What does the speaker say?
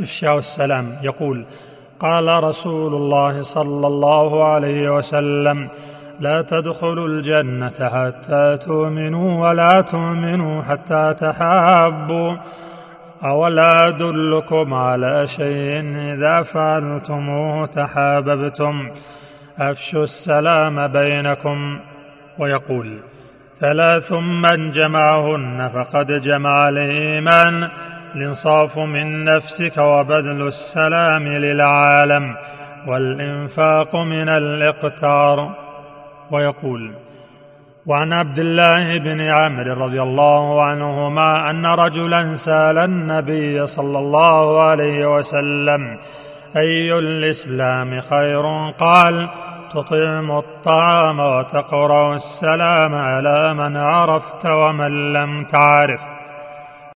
إفشاء السلام. يقول قال رسول الله صلى الله عليه وسلم لا تدخلوا الجنة حتى تؤمنوا ولا تؤمنوا حتى تحابوا. أولا أدلكم على شيء إذا فعلتموه تحاببتم. أفشوا السلام بينكم. ويقول ثلاث من جمعهن فقد جمع الإيمان. الإنصاف من نفسك وبذل السلام للعالم والإنفاق من الإقتار. ويقول وعن عبد الله بن عامر رضي الله عنهما أن رجلا سأل النبي صلى الله عليه وسلم أي الإسلام خير؟ قال تطعم الطعام وتقرأ السلام على من عرفت ومن لم تعرف.